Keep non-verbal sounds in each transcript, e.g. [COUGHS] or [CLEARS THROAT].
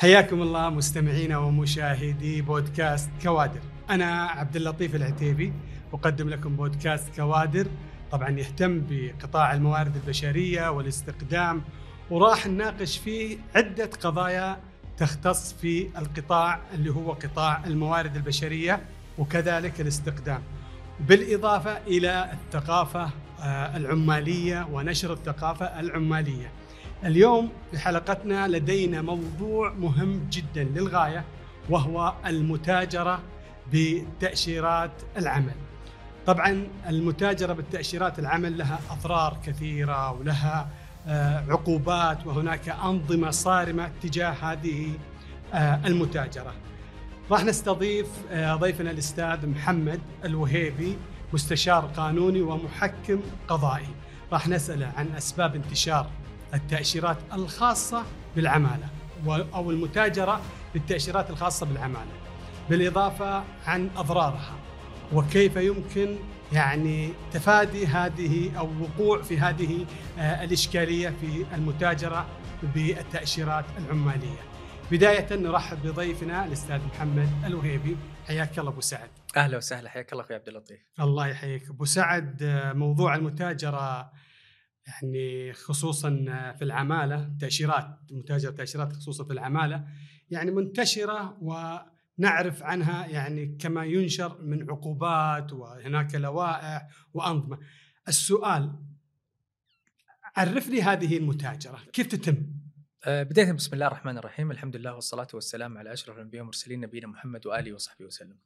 حياكم الله مستمعينا ومشاهدي بودكاست كوادر. أنا عبد اللطيف العتيبي أقدم لكم بودكاست كوادر. طبعا يهتم بقطاع الموارد البشرية والاستقدام وراح نناقش فيه عدة قضايا تختص في القطاع اللي هو قطاع الموارد البشرية وكذلك الاستقدام بالإضافة إلى الثقافة آه، العمالية ونشر الثقافة العمالية. اليوم في حلقتنا لدينا موضوع مهم جدا للغاية وهو المتاجرة بتأشيرات العمل. طبعا المتاجرة بالتاشيرات العمل لها أضرار كثيرة ولها آه، عقوبات وهناك أنظمة صارمة تجاه هذه آه، المتاجرة. راح نستضيف ضيفنا الأستاذ محمد الوهيبي مستشار قانوني ومحكم قضائي راح نسأله عن أسباب انتشار التأشيرات الخاصة بالعمالة أو المتاجرة بالتأشيرات الخاصة بالعمالة بالإضافة عن أضرارها وكيف يمكن يعني تفادي هذه أو وقوع في هذه آه، الإشكالية في المتاجرة بالتأشيرات العمالية. بداية نرحب بضيفنا الأستاذ محمد الوهيبي. حياك الله أبو سعد. أهلا وسهلا حياك الله أخوي عبد اللطيف. الله يحييك. أبو سعد موضوع المتاجرة يعني خصوصا في العمالة تأشيرات متاجره تأشيرات خصوصا في العمالة يعني منتشرة ونعرف عنها يعني كما ينشر من عقوبات وهناك لوائح وأنظمة. السؤال عرف لي هذه المتاجرة كيف تتم؟ أه، بداية بسم الله الرحمن الرحيم الحمد لله والصلاة والسلام على أشرف الأنبياء والمرسلين نبينا محمد وآله وصحبه وسلم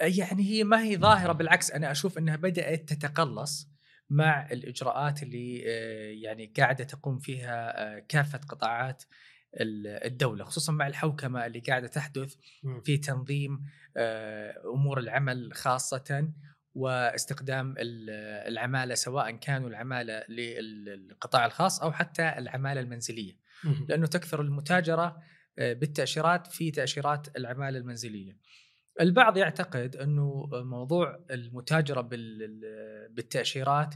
يعني هي ما هي ظاهرة بالعكس أنا أشوف أنها بدأت تتقلص مع الإجراءات اللي آه، يعني قاعدة تقوم فيها آه، كافة قطاعات الدولة خصوصا مع الحوكمة اللي قاعدة تحدث في تنظيم آه، أمور العمل خاصة واستخدام العمالة سواء كانوا العمالة للقطاع الخاص أو حتى العمالة المنزلية. لأنه تكثر المتاجرة بالتأشيرات في تأشيرات العمالة المنزلية. البعض يعتقد أنه موضوع المتاجره بالتأشيرات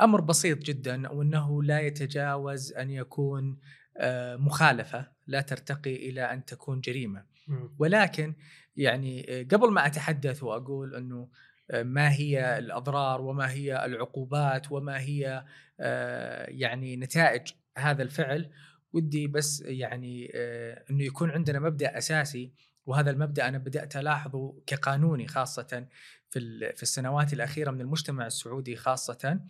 أمر بسيط جدا وانه لا يتجاوز أن يكون آه، مخالفة لا ترتقي إلى أن تكون جريمة. ولكن يعني آه، قبل ما أتحدث وأقول أنه آه، ما هي الأضرار وما هي العقوبات وما هي يعني نتائج هذا الفعل ودي بس يعني أنه يكون عندنا مبدأ أساسي وهذا المبدأ أنا بدأت ألاحظه كقانوني خاصة في في السنوات الأخيرة من المجتمع السعودي خاصة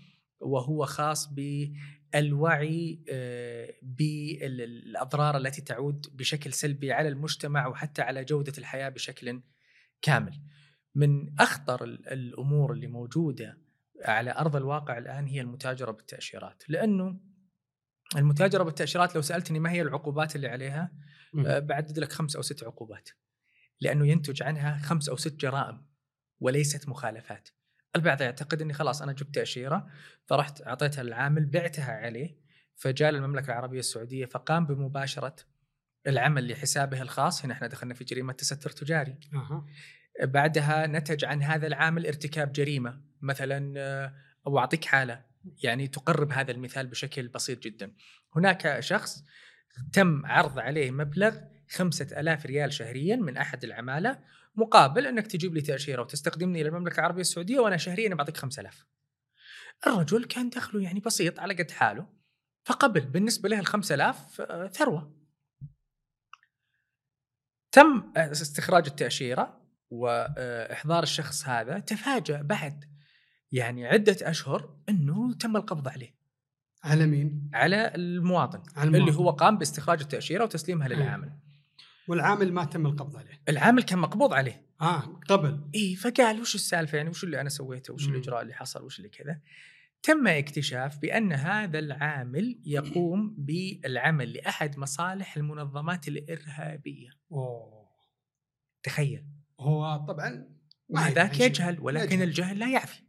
وهو خاص بالوعي آه، بالاضرار التي تعود بشكل سلبي على المجتمع وحتى على جودة الحياة بشكل كامل. من أخطر الأمور اللي موجودة على أرض الواقع الآن هي المتاجرة بالتأشيرات، لأنه المتاجرة بالتأشيرات لو سألتني ما هي العقوبات اللي عليها آه، بعدد لك خمس أو ست عقوبات. لأنه ينتج عنها خمس أو ست جرائم وليست مخالفات. البعض يعتقد إني خلاص أنا جبت تاشيره فرحت أعطيتها للعامل بعتها عليه فجاء المملكة العربية السعودية فقام بمباشرة العمل لحسابه الخاص هنا إحنا دخلنا في جريمة تستر تجاري. أه. بعدها نتج عن هذا العامل ارتكاب جريمة مثلا آه، أو أعطيك حالة يعني تقرب هذا المثال بشكل بسيط جدا. هناك شخص تم عرض عليه مبلغ خمسة ألاف ريال شهريا من أحد العمالة مقابل أنك تجيب لي تأشيرة وتستخدمني إلى المملكة العربية السعودية وأنا شهريا بعطيك خمسة ألاف الرجل كان دخله يعني بسيط على قد حاله فقبل بالنسبة له الخمسة ألاف آه، ثروة تم استخراج التأشيرة وإحضار الشخص هذا تفاجأ بعد يعني عدة أشهر أنه تم القبض عليه على مين؟ على المواطن, على المواطن. اللي هو قام باستخراج التأشيرة وتسليمها للعامل والعامل ما تم القبض عليه. العامل كان مقبوض عليه. آه قبل. إي فقال وش السالفة؟ يعني وش اللي أنا سويته؟ وش الإجراء اللي حصل؟ وش اللي كذا؟ تم اكتشاف بأن هذا العامل يقوم بالعمل لأحد مصالح المنظمات الإرهابية. أوه. تخيل. هو طبعا وهذاك يجهل ولكن يجهل. الجهل لا يعفي.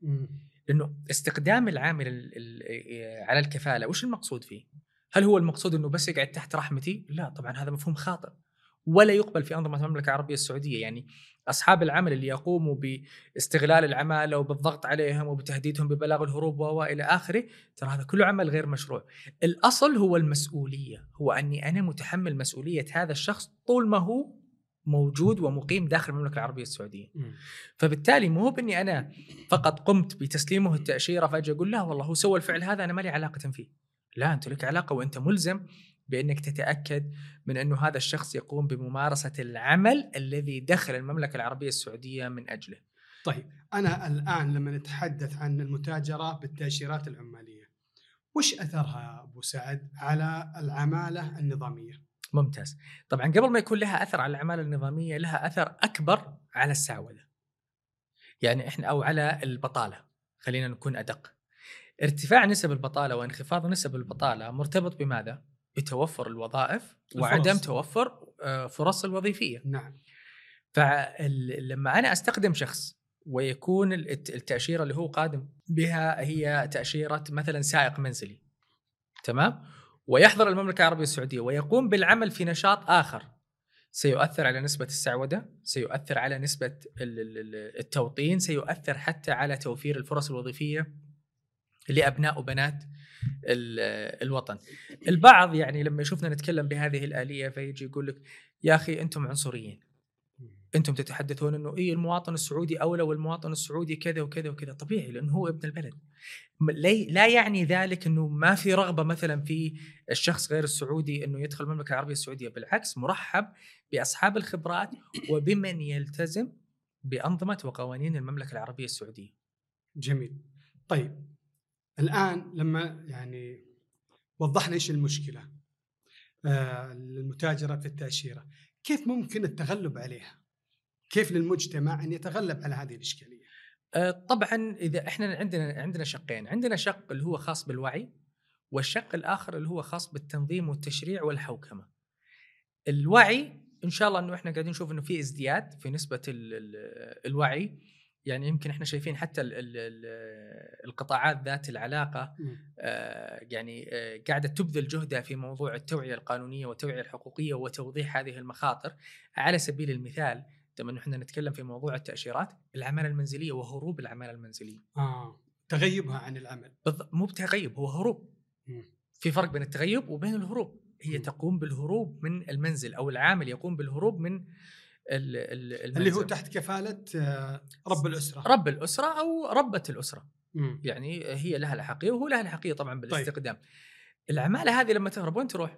لأنه استخدام العامل على الكفالة وش المقصود فيه؟ هل هو المقصود إنه بس يقعد تحت رحمتي؟ لا طبعا هذا مفهوم خاطئ. ولا يقبل في أنظمة المملكة العربية السعودية. يعني أصحاب العمل اللي يقوموا باستغلال العمالة وبالضغط عليهم وبتهديدهم ببلاغ الهروب وإلى آخره ترى هذا كله عمل غير مشروع. الأصل هو المسؤولية. هو أني أنا متحمل مسؤولية هذا الشخص طول ما هو موجود ومقيم داخل المملكة العربية السعودية. مم. فبالتالي مو بأني أنا فقط قمت بتسليمه التأشيرة فأجي أقول لا والله هو سوى الفعل هذا أنا ما لي علاقة فيه. لا انت لك علاقة وانت ملزم بإنك تتأكد من إنه هذا الشخص يقوم بممارسة العمل الذي دخل المملكة العربية السعودية من أجله. طيب أنا الآن لما نتحدث عن المتاجرة بالتأشيرات العمالية وش أثرها أبو سعد على العمالة النظامية؟ ممتاز. طبعا قبل ما يكون لها أثر على العمالة النظامية لها أثر أكبر على السعودة. يعني إحنا أو على البطالة خلينا نكون أدق. ارتفاع نسب البطالة وانخفاض نسب البطالة مرتبط بماذا؟ بتوفر الوظائف وعدم الفرص. توفر آه، فرص الوظيفية. نعم فلما أنا أستخدم شخص ويكون الت- التأشيرة اللي هو قادم بها هي تأشيرة مثلا سائق منزلي تمام ويحضر المملكة العربية السعودية ويقوم بالعمل في نشاط آخر سيؤثر على نسبة السعودة سيؤثر على ال- التوطين سيؤثر حتى على توفير الفرص الوظيفية لأبناء وبنات الوطن. البعض يعني لما يشوفنا نتكلم بهذه الآلية فيجي يقول لك يا أخي أنتم عنصريين. أنتم تتحدثون إنه اي المواطن السعودي أولى والمواطن السعودي كذا وكذا وكذا. طبيعي لأنه هو ابن البلد. لا يعني ذلك إنه ما في رغبة مثلا في الشخص غير السعودي إنه يدخل المملكة العربية السعودية. بالعكس مرحب بأصحاب الخبرات وبمن يلتزم بأنظمة وقوانين المملكة العربية السعودية. جميل. طيب الآن لما يعني وضحنا إيش المشكلة آه المتاجرة في التأشيرة كيف ممكن التغلب عليها؟ كيف للمجتمع أن يتغلب على هذه الإشكالية؟ آه، طبعا إذا إحنا عندنا عندنا شقين عندنا شق اللي هو خاص بالوعي والشق الآخر اللي هو خاص بالتنظيم والتشريع والحوكمة. الوعي إن شاء الله إنه إحنا قاعدين نشوف إنه في ازدياد في نسبة ال ال الوعي يعني يمكن إحنا شايفين حتى ال ال ال القطاعات ذات العلاقة آه، يعني آه، قاعدة تبذل جهدها في موضوع التوعية القانونية والتوعية الحقوقية وتوضيح هذه المخاطر. على سبيل المثال لما إحنا نتكلم في موضوع التأشيرات العمالة المنزلية وهروب العمالة المنزلية. آه تغيبها عن العمل. بالض- مو بتغيب هو هروب. مم. في فرق بين التغيب وبين الهروب. هي مم. تقوم بالهروب من المنزل أو العامل يقوم بالهروب من المنزل اللي هو تحت كفالة آه رب الأسرة رب الأسرة أو ربة الأسرة مم. يعني هي لها الحقيه وهو لها الحقيه طبعا بالاستقدام العماله هذه لما تهرب وين تروح؟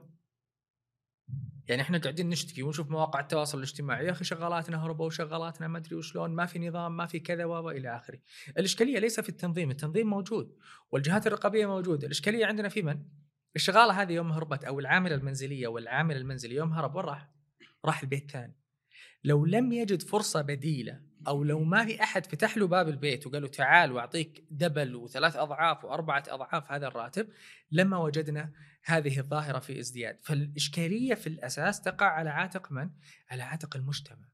يعني إحنا قاعدين نشتكي ونشوف مواقع التواصل الاجتماعي يا أخي شغالاتنا هربوا وشغالاتنا ما أدري وشلون ما في نظام ما في كذا و إلى آخره. الإشكالية ليس في التنظيم، التنظيم موجود والجهات الرقابية موجودة، الإشكالية عندنا في من؟ الشغالة هذه يوم هربت أو العاملة المنزلية والعامل المنزلي يوم هرب وين راح؟ راح البيت ثاني. لو لم يجد فرصة بديلة أو لو ما في أحد فتح له باب البيت وقال له تعال وأعطيك دبل وثلاث أضعاف وأربعة أضعاف هذا الراتب لما وجدنا هذه الظاهرة في ازدياد، فالإشكالية في الأساس تقع على عاتق من؟ على عاتق المجتمع.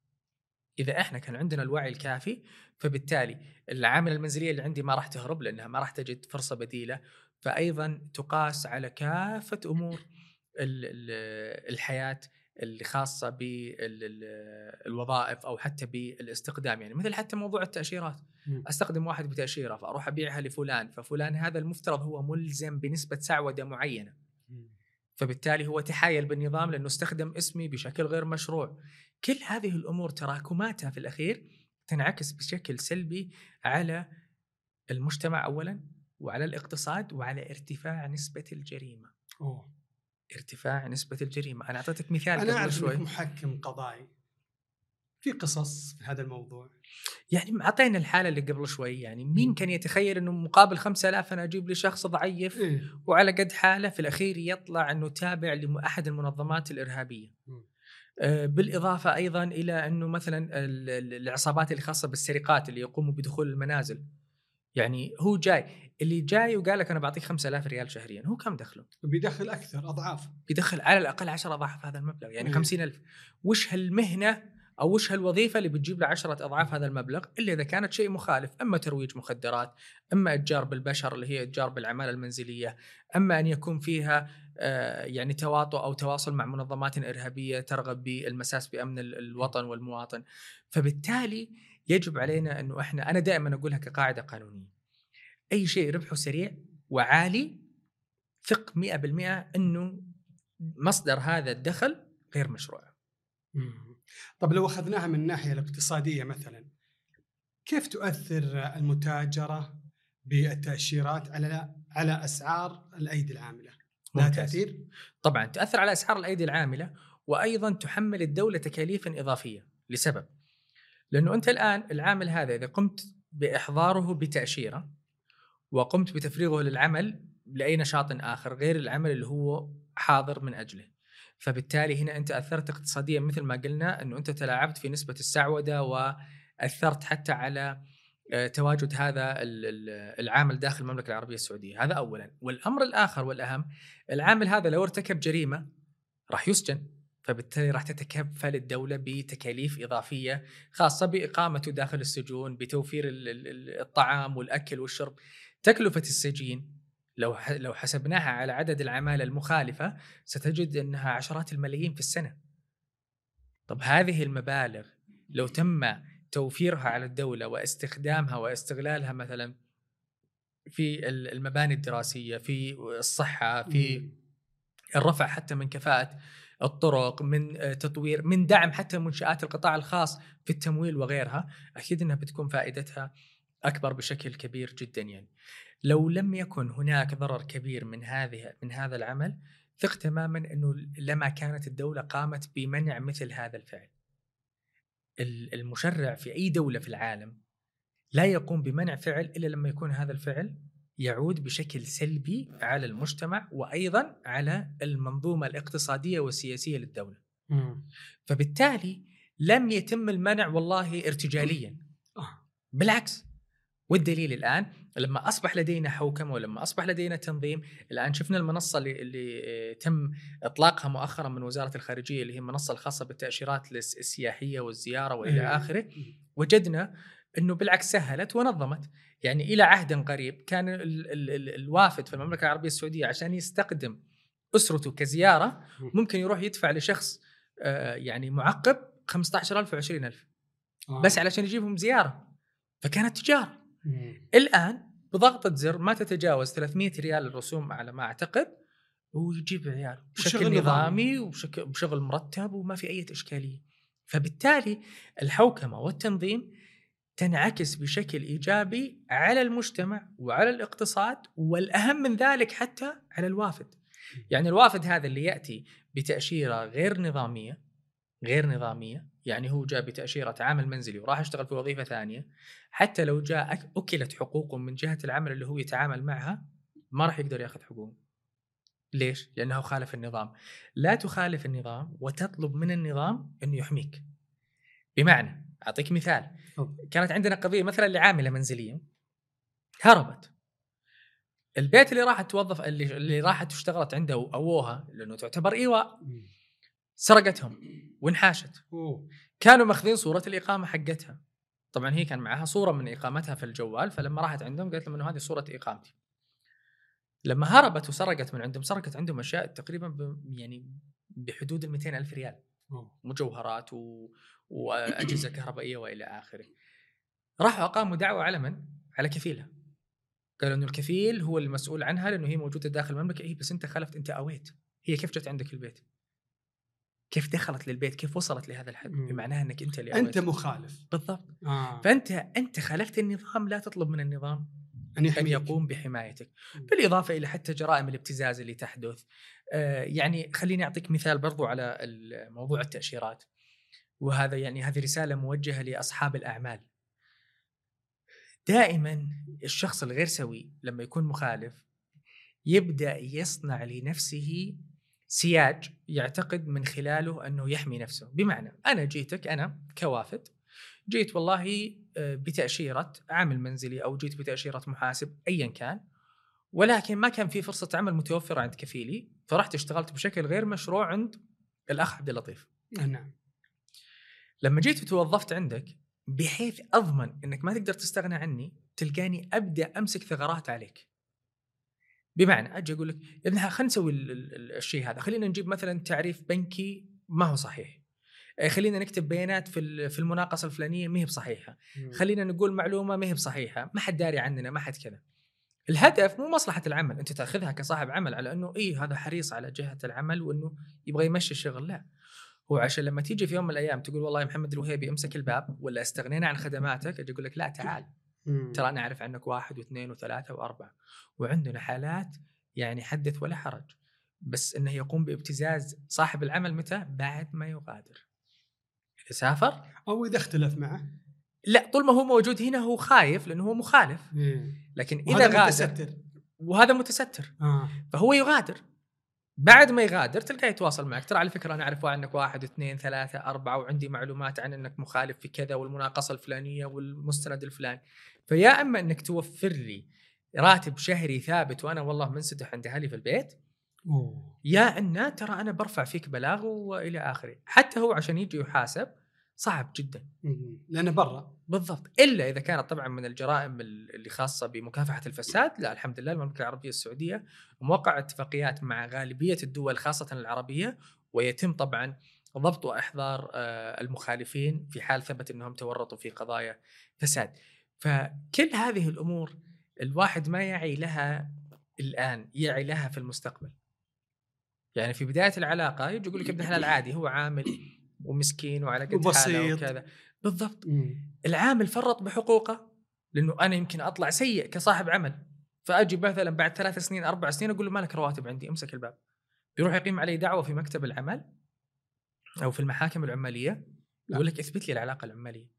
إذا إحنا كان عندنا الوعي الكافي فبالتالي العامله المنزلية اللي عندي ما راح تهرب لأنها ما راح تجد فرصة بديلة، فايضا تقاس على كافة أمور ال- ال- الحياة اللي خاصة بالوظائف أو حتى بالاستقدام يعني مثل حتى موضوع التأشيرات. أستخدم واحد بتأشيرة فأروح أبيعها لفلان ففلان هذا المفترض هو ملزم بنسبة سعودة معينة. فبالتالي هو تحايل بالنظام لأنه استخدم اسمي بشكل غير مشروع كل هذه الأمور تراكماتها في الأخير تنعكس بشكل سلبي على المجتمع اولا وعلى الاقتصاد وعلى ارتفاع نسبة الجريمة أوه. ارتفاع نسبة الجريمة. أنا أعطيتك مثال أنا قبل أعرف شوي. محكم قضائي. في قصص في هذا الموضوع؟ يعني أعطينا الحالة اللي قبل شوي. يعني مين كان يتخيل إنه مقابل 5000 أنا أجيب لي شخص ضعيف إيه. وعلى قد حاله في الأخير يطلع إنه تابع لاحد المنظمات الإرهابية. آه، بالإضافة أيضا إلى إنه مثلا ال- ال- العصابات اللي خاصه بالسرقات اللي يقوموا بدخول المنازل. يعني هو جاي اللي جاي وقال لك أنا بعطيك 5000 ريال شهريا هو كم دخله؟ بيدخل أكثر أضعاف بيدخل على الأقل 10 أضعاف هذا المبلغ يعني مم. 50000 وش هالمهنة أو وش هالوظيفة اللي بتجيب له 10 أضعاف هذا المبلغ إلا إذا كانت شيء مخالف أما ترويج مخدرات أما إتجار بالبشر اللي هي إتجار بالعمالة المنزلية أما أن يكون فيها آه، يعني تواطؤ أو تواصل مع منظمات إرهابية ترغب بالمساس بأمن ال- الوطن والمواطن فبالتالي يجب علينا أنه إحنا أنا دائما أقولها كقاعدة قانونية أي شيء ربحه سريع وعالي ثق 100% إنه مصدر هذا الدخل غير مشروع مم. طب لو أخذناها من الناحية الاقتصادية مثلا كيف تؤثر المتاجرة بالتأشيرات على على أسعار الأيدي العاملة؟ لها. تأثير؟ طبعا تاثر على أسعار الأيدي العاملة وأيضا تحمل الدولة تكاليفا إضافية لسبب لأنه أنت الآن العامل هذا إذا قمت بإحضاره بتأشيرة وقمت بتفريغه للعمل لأي نشاط آخر غير العمل اللي هو حاضر من أجله. فبالتالي هنا أنت أثرت اقتصاديا مثل ما قلنا أنه أنت تلاعبت في نسبة السعودة وأثرت حتى على آه، تواجد هذا ال- ال- العامل داخل المملكة العربية السعودية. هذا اولا. والأمر الآخر والأهم العامل هذا لو ارتكب جريمة راح يسجن. فبالتالي راح تتكفل الدولة بتكاليف إضافية خاصة باقامته داخل السجون بتوفير ال- ال- ال- الطعام والأكل والشرب تكلفة السجين لو لو حسبناها على عدد العمالة المخالفة ستجد أنها عشرات الملايين في السنة طب هذه المبالغ لو تم توفيرها على الدولة واستخدامها واستغلالها مثلا في ال- المباني الدراسية في الصحة في. الرفع حتى من كفاءة الطرق من آه، تطوير من دعم حتى منشآت القطاع الخاص في التمويل وغيرها أكيد أنها بتكون فائدتها أكبر بشكل كبير جدا يعني. لو لم يكن هناك ضرر كبير من هذه من هذا العمل ثق تماما أنه لما كانت الدولة قامت بمنع مثل هذا الفعل. ال- المشرع في أي دولة في العالم لا يقوم بمنع فعل إلا لما يكون هذا الفعل يعود بشكل سلبي على المجتمع وأيضا على المنظومة الاقتصادية والسياسية للدولة. مم. فبالتالي لم يتم المنع والله ارتجاليا. [CLEARS THROAT] آه. بالعكس والدليل الآن لما أصبح لدينا حوكمة ولما أصبح لدينا تنظيم، الآن شفنا المنصة اللي, اللي تم إطلاقها مؤخرا من وزارة الخارجية اللي هي المنصه الخاصة بالتأشيرات الس- السياحية والزيارة وإلى إيه. آخره، وجدنا إنه بالعكس سهلت ونظمت يعني إلى عهد قريب كان ال ال ال الوافد في المملكة العربية السعودية عشان يستقدم أسرته كزيارة ممكن يروح يدفع لشخص آه، يعني معقب 15000 و 20000 آه. بس علشان يجيبهم زيارة فكانت تجارة مم. الآن بضغطة زر ما تتجاوز 300 ريال الرسوم على ما أعتقد ويجيب عيال بشكل نظامي. نظامي وبشكل بشغل مرتب وما في أي إشكالية فبالتالي الحوكمة والتنظيم تنعكس بشكل إيجابي على المجتمع وعلى الاقتصاد والأهم من ذلك حتى على الوافد. يعني الوافد هذا اللي يأتي بتأشيرة غير نظامية غير نظامية يعني هو جاء بتأشيرة عامل منزلي وراح يشتغل في وظيفة ثانية حتى لو جاء أكلت حقوقه من جهة العمل اللي هو يتعامل معها ما راح يقدر يأخذ حقوقه. ليش؟ لأنه خالف النظام. لا تخالف النظام وتطلب من النظام إنه يحميك. بمعنى أعطيك مثال. كانت عندنا قضية مثلا لعاملة منزلية هربت البيت اللي راحت توظف اللي, اللي راحت اشتغلت عنده أبوها لأنه تعتبر إيواء. سرقتهم وانحاشت أوه. كانوا ماخذين صورة الإقامة حقتها طبعا هي كان معها صورة من إقامتها في الجوال فلما راحت عندهم قالت لهم إنه هذه صورة إقامتي لما هربت وسرقت من عندهم سرقت عندهم أشياء تقريبا ب يعني بحدود ال 200 ألف ريال. مجوهرات و... وأجهزة [COUGHS] كهربائية وإلى آخره. راحوا اقاموا دعوة على من؟ على كفيلها. قالوا إنه الكفيل هو المسؤول عنها لأنه هي موجودة داخل المملكة، اي بس أنت خلفت أنت أويت. هي كيف جت عندك البيت؟ كيف دخلت للبيت؟ كيف وصلت لهذا الحد؟ بمعناها إنك أنت اللي أويت. انت مخالف بالضبط. آه. فأنت أنت خالفت النظام لا تطلب من النظام أن يحميك. يقوم بحمايتك مم. بالإضافة إلى حتى جرائم الابتزاز اللي تحدث آه، يعني خليني أعطيك مثال برضو على موضوع التأشيرات وهذا يعني هذه رسالة موجهة لأصحاب الأعمال دائما الشخص الغير سوي لما يكون مخالف يبدأ يصنع لنفسه سياج يعتقد من خلاله أنه يحمي نفسه بمعنى أنا جيتك أنا كوافد جيت والله آه، بتأشيرة عامل منزلي أو جيت بتأشيرة محاسب ايا كان. ولكن ما كان في فرصة عمل متوفرة عند كفيلي فرحت اشتغلت بشكل غير مشروع عند الأخ عبد اللطيف. آه، نعم. لما جيت وتوظفت عندك بحيث أضمن إنك ما تقدر تستغنى عني تلقاني أبدأ أمسك ثغرات عليك. بمعنى أجي أقول لك يا ابن خلينا نسوي ال- ال- ال- الشيء هذا خلينا نجيب مثلا تعريف بنكي ما هو صحيح. خلينا نكتب بيانات في في المناقصة الفلانية ما هي بصحيحة. خلينا نقول معلومة ما هي بصحيحة ما حد داري عننا ما حد كذا. الهدف مو مصلحة العمل أنت تأخذها كصاحب عمل على إنه إيه هذا حريص على جهة العمل وإنه يبغى يمشي الشغل. لا. هو عشان لما تيجي في يوم من الأيام تقول والله محمد الوهيبي امسك الباب ولا استغنينا عن خدماتك أجي أقول لك لا تعال. ترى أنا أعرف عنك واحد واثنين وثلاثة وأربعة. وعندنا حالات يعني حدث ولا حرج. بس إنه يقوم بابتزاز صاحب العمل متى؟ بعد ما يغادر. سافر أو إذا اختلف معه. لا طول ما هو موجود هنا هو خايف لأنه هو مخالف. إيه. لكن إذا وهذا غادر متستر. وهذا متستر. آه. فهو يغادر. بعد ما يغادر تلقاه يتواصل معك. ترى على فكرة أنا أعرف عنك واحد اثنين ثلاثة أربعة وعندي معلومات عن أنك مخالف في كذا والمناقصة الفلانية والمستند الفلاني. فيا إما أنك توفر لي راتب شهري ثابت وأنا والله منسدح عند أهلي في البيت أوه يا ان ترى أنا برفع فيك بلاغ وإلى آخره حتى هو عشان يجي يحاسب صعب جدا. لأنه برا بالضبط إلا إذا كانت طبعا من الجرائم اللي خاصة بمكافحة الفساد لا الحمد لله المملكة العربية السعودية موقع اتفاقيات مع غالبية الدول خاصة العربية ويتم طبعا ضبط وإحضار آه، المخالفين في حال ثبت إنهم تورطوا في قضايا فساد. فكل هذه الأمور الواحد ما يعي لها الآن يعي لها في المستقبل. يعني في بداية العلاقة يجي يقول لك ابن حلال عادي هو عامل ومسكين وعلى قد حاله. وكذا بالضبط مم. العامل فرط بحقوقه لأنه أنا يمكن أطلع سيء كصاحب عمل فأجي مثلا بعد ثلاث سنين أربع سنين أقول له مالك رواتب عندي امسك الباب بيروح يقيم علي دعوة في مكتب العمل أو في المحاكم العمالية يقول لك اثبت لي العلاقة العمالية.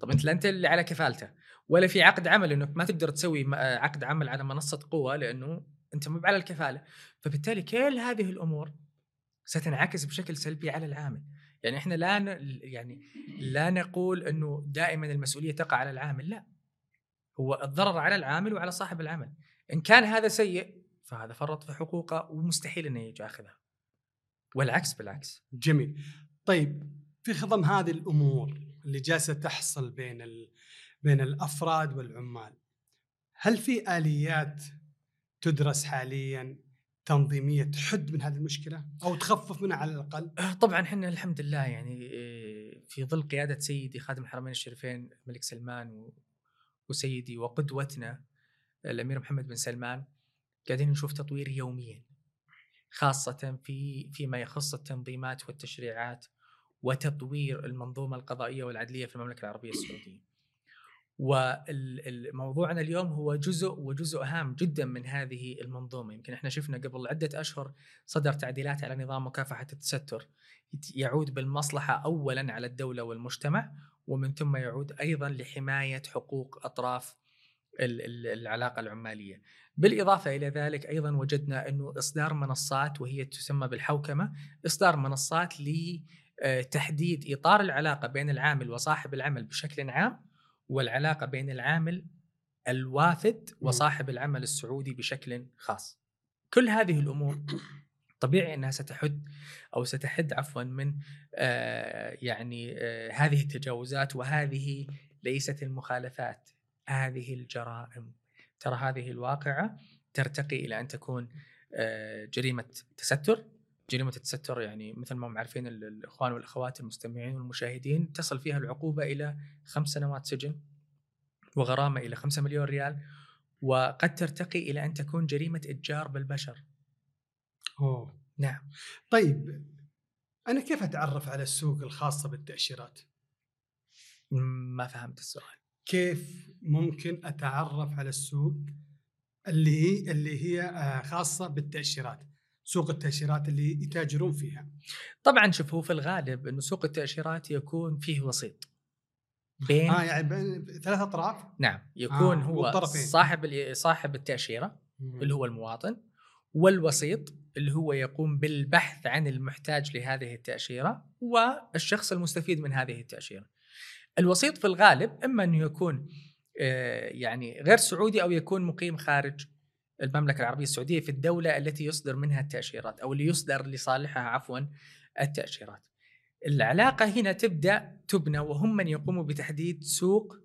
طب أنت لا أنت اللي على كفالته ولا في عقد عمل انك ما تقدر تسوي عقد عمل على منصة قوة لأنه أنت مو على الكفالة. فبالتالي كل هذه الأمور ستنعكس بشكل سلبي على العامل. يعني إحنا لا ن... يعني لا نقول إنه دائما المسؤولية تقع على العامل لا. هو الضرر على العامل وعلى صاحب العمل. إن كان هذا سيء فهذا فرط في حقوقه ومستحيل إنه يجي ياخذها. والعكس بالعكس. جميل. طيب في خضم هذه الأمور اللي جالسة تحصل بين ال... بين الأفراد والعمال هل في آليات تدرس حاليا تنظيمية تحد من هذه المشكلة أو تخفف منها على الأقل؟ آه، طبعا إحنا الحمد لله يعني آه، في ظل قيادة سيدي خادم الحرمين الشريفين الملك سلمان وسيدي وقدوتنا الأمير محمد بن سلمان قاعدين نشوف تطوير يوميا خاصة في فيما يخص التنظيمات والتشريعات وتطوير المنظومة القضائية والعدلية في المملكة العربية السعودية. وموضوعنا اليوم هو جزء وجزء هام جدا من هذه المنظومة، يمكن إحنا شفنا قبل عدة أشهر صدر تعديلات على نظام مكافحة التستر يعود بالمصلحة اولا على الدولة والمجتمع ومن ثم يعود أيضا لحماية حقوق أطراف ال- ال- العلاقة العمالية. بالإضافة إلى ذلك أيضا وجدنا أنه إصدار منصات وهي تسمى بالحوكمة، إصدار منصات لتحديد إطار العلاقة بين العامل وصاحب العمل بشكل عام والعلاقة بين العامل الوافد وصاحب العمل السعودي بشكل خاص. كل هذه الأمور [COUGHS] طبيعي أنها ستحد أو ستحد عفوا من آه يعني آه هذه التجاوزات وهذه ليست المخالفات. هذه الجرائم. ترى هذه الواقعة ترتقي إلى أن تكون آه جريمة تستر. جريمة التستر يعني مثل ما هم عارفين ال- الإخوان والأخوات المستمعين والمشاهدين تصل فيها العقوبة إلى خمس سنوات سجن وغرامة إلى خمسة مليون ريال وقد ترتقي إلى أن تكون جريمة إتجار بالبشر. أوه. نعم. طيب أنا كيف أتعرف على السوق الخاصة بالتأشيرات؟ ما فهمت السؤال. كيف ممكن أتعرف على السوق اللي هي اللي هي آه، خاصة بالتأشيرات؟ سوق التأشيرات اللي يتاجرون فيها طبعا شوف هو في الغالب إنه سوق التأشيرات يكون فيه وسيط بين آه يعني بين ثلاث أطراف نعم يكون آه، هو والطرفين. صاحب صاحب التأشيرة اللي هو المواطن والوسيط اللي هو يقوم بالبحث عن المحتاج لهذه التأشيرة والشخص المستفيد من هذه التأشيرة. الوسيط في الغالب إما إنه يكون آه، يعني غير سعودي أو يكون مقيم خارج المملكة العربية السعودية في الدولة التي يصدر منها التأشيرات أو اللي يصدر لصالحها عفوا التأشيرات. العلاقة هنا تبدأ تبنى وهم من يقوموا بتحديد سوق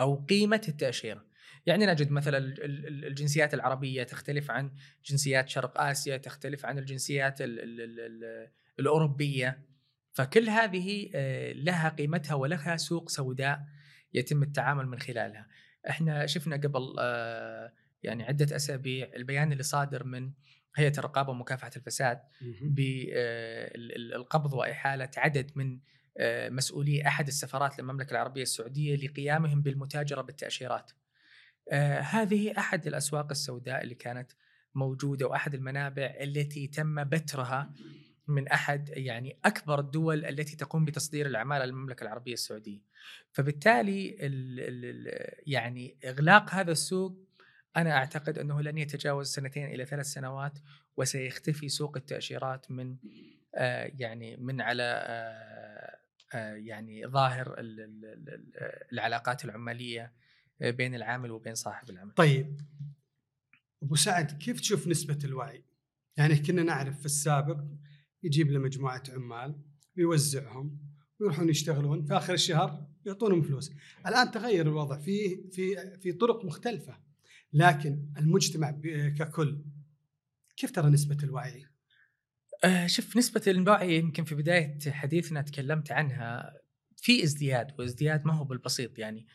أو قيمة التأشيرة. يعني نجد مثلا ال- ال- الجنسيات العربية تختلف عن جنسيات شرق آسيا تختلف عن الجنسيات ال ال ال ال الأوروبية فكل هذه آه، لها قيمتها ولها سوق سوداء يتم التعامل من خلالها إحنا شفنا قبل آه، يعني عدة أسابيع البيان اللي صادر من هيئة الرقابة ومكافحة الفساد. بالقبض وإحالة عدد من آه، مسؤولي أحد السفارات للمملكة العربية السعودية لقيامهم بالمتاجرة بالتأشيرات. آه، هذه أحد الأسواق السوداء اللي كانت موجودة وأحد المنابع التي تم بترها من أحد يعني أكبر الدول التي تقوم بتصدير الأعمال للمملكة العربية السعودية. فبالتالي ال ال يعني إغلاق هذا السوق أنا أعتقد أنه لن يتجاوز سنتين إلى ثلاث سنوات وسيختفي سوق التأشيرات من آه، يعني من على آه، آه، يعني ظاهر ال- ال- ال- العلاقات العماليه بين العامل وبين صاحب العمل. طيب أبو سعد كيف تشوف نسبة الوعي؟ يعني كنا نعرف في السابق يجيب له مجموعة عمال ويوزعهم ويروحون يشتغلون في آخر الشهر يعطونهم فلوس. الآن تغير الوضع في في في طرق مختلفة لكن المجتمع ككل كيف ترى نسبة الوعي؟ آه، شوف نسبة الوعي يمكن في بداية حديثنا تكلمت عنها في ازدياد وازدياد ما هو بالبسيط يعني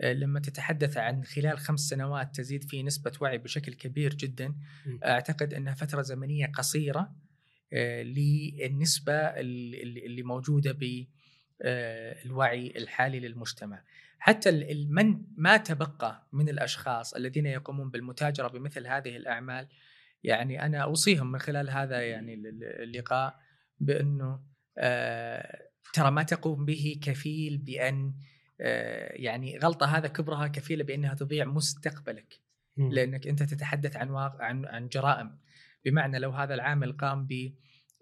آه، لما تتحدث عن خلال خمس سنوات تزيد في نسبة وعي بشكل كبير جدا م. أعتقد أنها فترة زمنية قصيرة آه، للنسبة اللي موجودة بالوعي الحالي للمجتمع حتى من ما تبقى من الأشخاص الذين يقومون بالمتاجرة بمثل هذه الأعمال يعني أنا أوصيهم من خلال هذا يعني ال- ال- اللقاء بأنه آه، ترى ما تقوم به كفيل بأن آه، يعني غلطة هذا كبرها كفيلة بأنها تضيع مستقبلك. لأنك أنت تتحدث عن واقع عن عن جرائم. بمعنى لو هذا العامل قام ب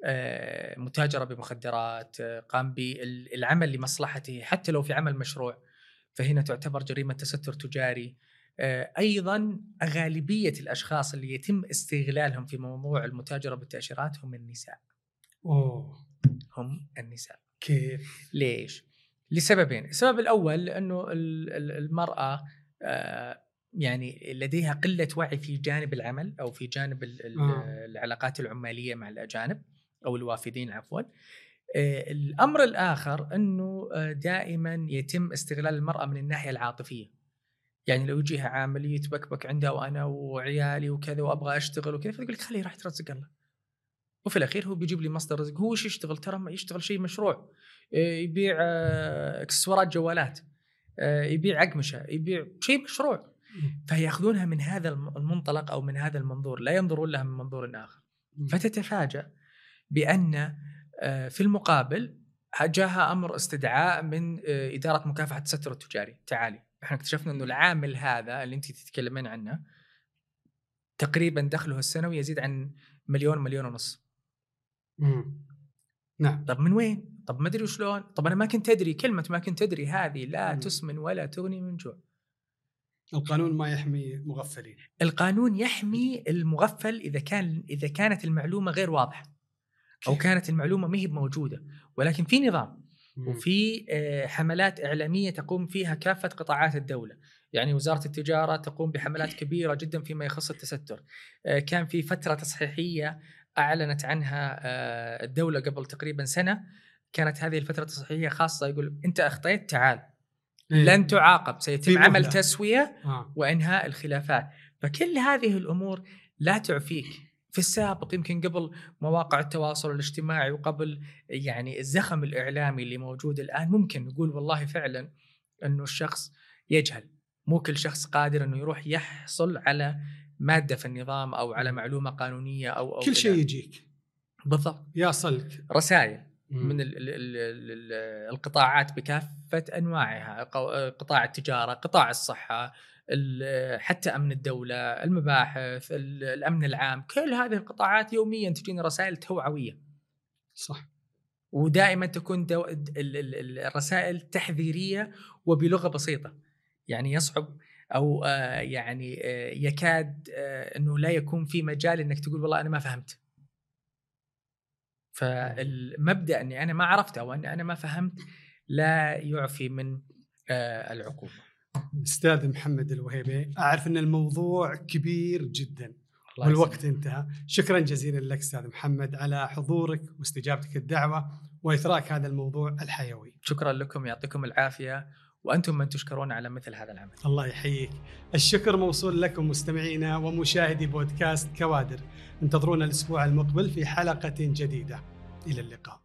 آه، متاجرة بمخدرات قام بالعمل لمصلحته حتى لو في عمل مشروع فهنا تعتبر جريمة تستر تجاري آه، أيضا غالبيه الأشخاص اللي يتم استغلالهم في موضوع المتاجرة بالتأشيرات هم النساء أوه هم النساء كيف؟ ليش؟ لسببين، السبب الأول أنه ال- ال- المرأة آه، يعني لديها قلة وعي في جانب العمل أو في جانب آه. العلاقات العمالية مع الأجانب أو الوافدين عفوا. آه، الأمر الآخر إنه آه، دائما يتم استغلال المرأة من الناحية العاطفية. يعني لو يجيها عامل يتبكبك عندها وأنا وعيالي وكذا وأبغى أشتغل وكذا فتقول لك خليه راح يترزق الله. وفي الأخير هو بيجيب لي مصدر رزق. هو وش يشتغل؟ ترى ما يشتغل شيء مشروع. إيه، يبيع آه، إكسسوارات جوالات. آه، يبيع أقمشة. يبيع شيء مشروع. فيأخذونها من هذا الم- المنطلق أو من هذا المنظور. لا ينظرون لها من منظور آخر. فتتفاجأ بأن آه، في المقابل جاها أمر استدعاء من آه، إدارة مكافحة التستر التجاري تعالي إحنا اكتشفنا أنه العامل هذا اللي أنت تتكلمين عنه تقريبا دخله السنوي يزيد عن مليون مليون ونص مم. نعم طب من وين؟ طب ما أدري وشلون؟ طب أنا ما كنت أدري كلمة ما كنت أدري هذه لا مم. تسمن ولا تغني من جوع. القانون ما يحمي مغفلين القانون يحمي المغفل إذا كان إذا كانت المعلومة غير واضحة أو؟ كانت المعلومة ما هي موجودة ولكن في نظام. وفي آه، حملات إعلامية تقوم فيها كافة قطاعات الدولة، يعني وزارة التجارة تقوم بحملات كبيرة جدا فيما يخص التستر. آه، كان في فترة تصحيحية أعلنت عنها آه، الدولة قبل تقريبا سنة كانت هذه الفترة التصحيحيه خاصة يقول أنت أخطيت تعال إيه. لن تعاقب سيتم. عمل تسوية. وإنهاء الخلافات فكل هذه الأمور لا تعفيك في السابق يمكن قبل مواقع التواصل الاجتماعي وقبل يعني الزخم الإعلامي اللي موجود الآن ممكن نقول والله فعلا إنه الشخص يجهل. مو كل شخص قادر إنه يروح يحصل على مادة في النظام أو على معلومة قانونية أو أو كل شيء يجيك. بالضبط. يا صلك. رسائل مم. من ال ال ال ال القطاعات بكافة أنواعها قطاع التجارة قطاع الصحة ال- حتى أمن الدولة المباحث ال- الأمن العام كل هذه القطاعات يوميا تجينا رسائل توعوية. صح. ودائما تكون دو ال- ال- ال- الرسائل تحذيرية وبلغة بسيطة. يعني يصعب أو آه، يعني آه، يكاد آه، إنه لا يكون في مجال إنك تقول والله أنا ما فهمت. فالمبدأ إني أنا ما عرفت أو اني أنا ما فهمت لا يعفي من العقوبة. أستاذ محمد الوهيبي أعرف إن الموضوع كبير جدا والوقت. انتهى. شكرا جزيلا لك أستاذ محمد على حضورك واستجابتك الدعوه واثراك هذا الموضوع الحيوي. شكرا لكم يعطيكم العافية وأنتم من تشكرون على مثل هذا العمل. الله يحييك. الشكر موصول لكم مستمعينا ومشاهدي بودكاست كوادر. انتظرونا الأسبوع المقبل في حلقة جديدة. إلى اللقاء.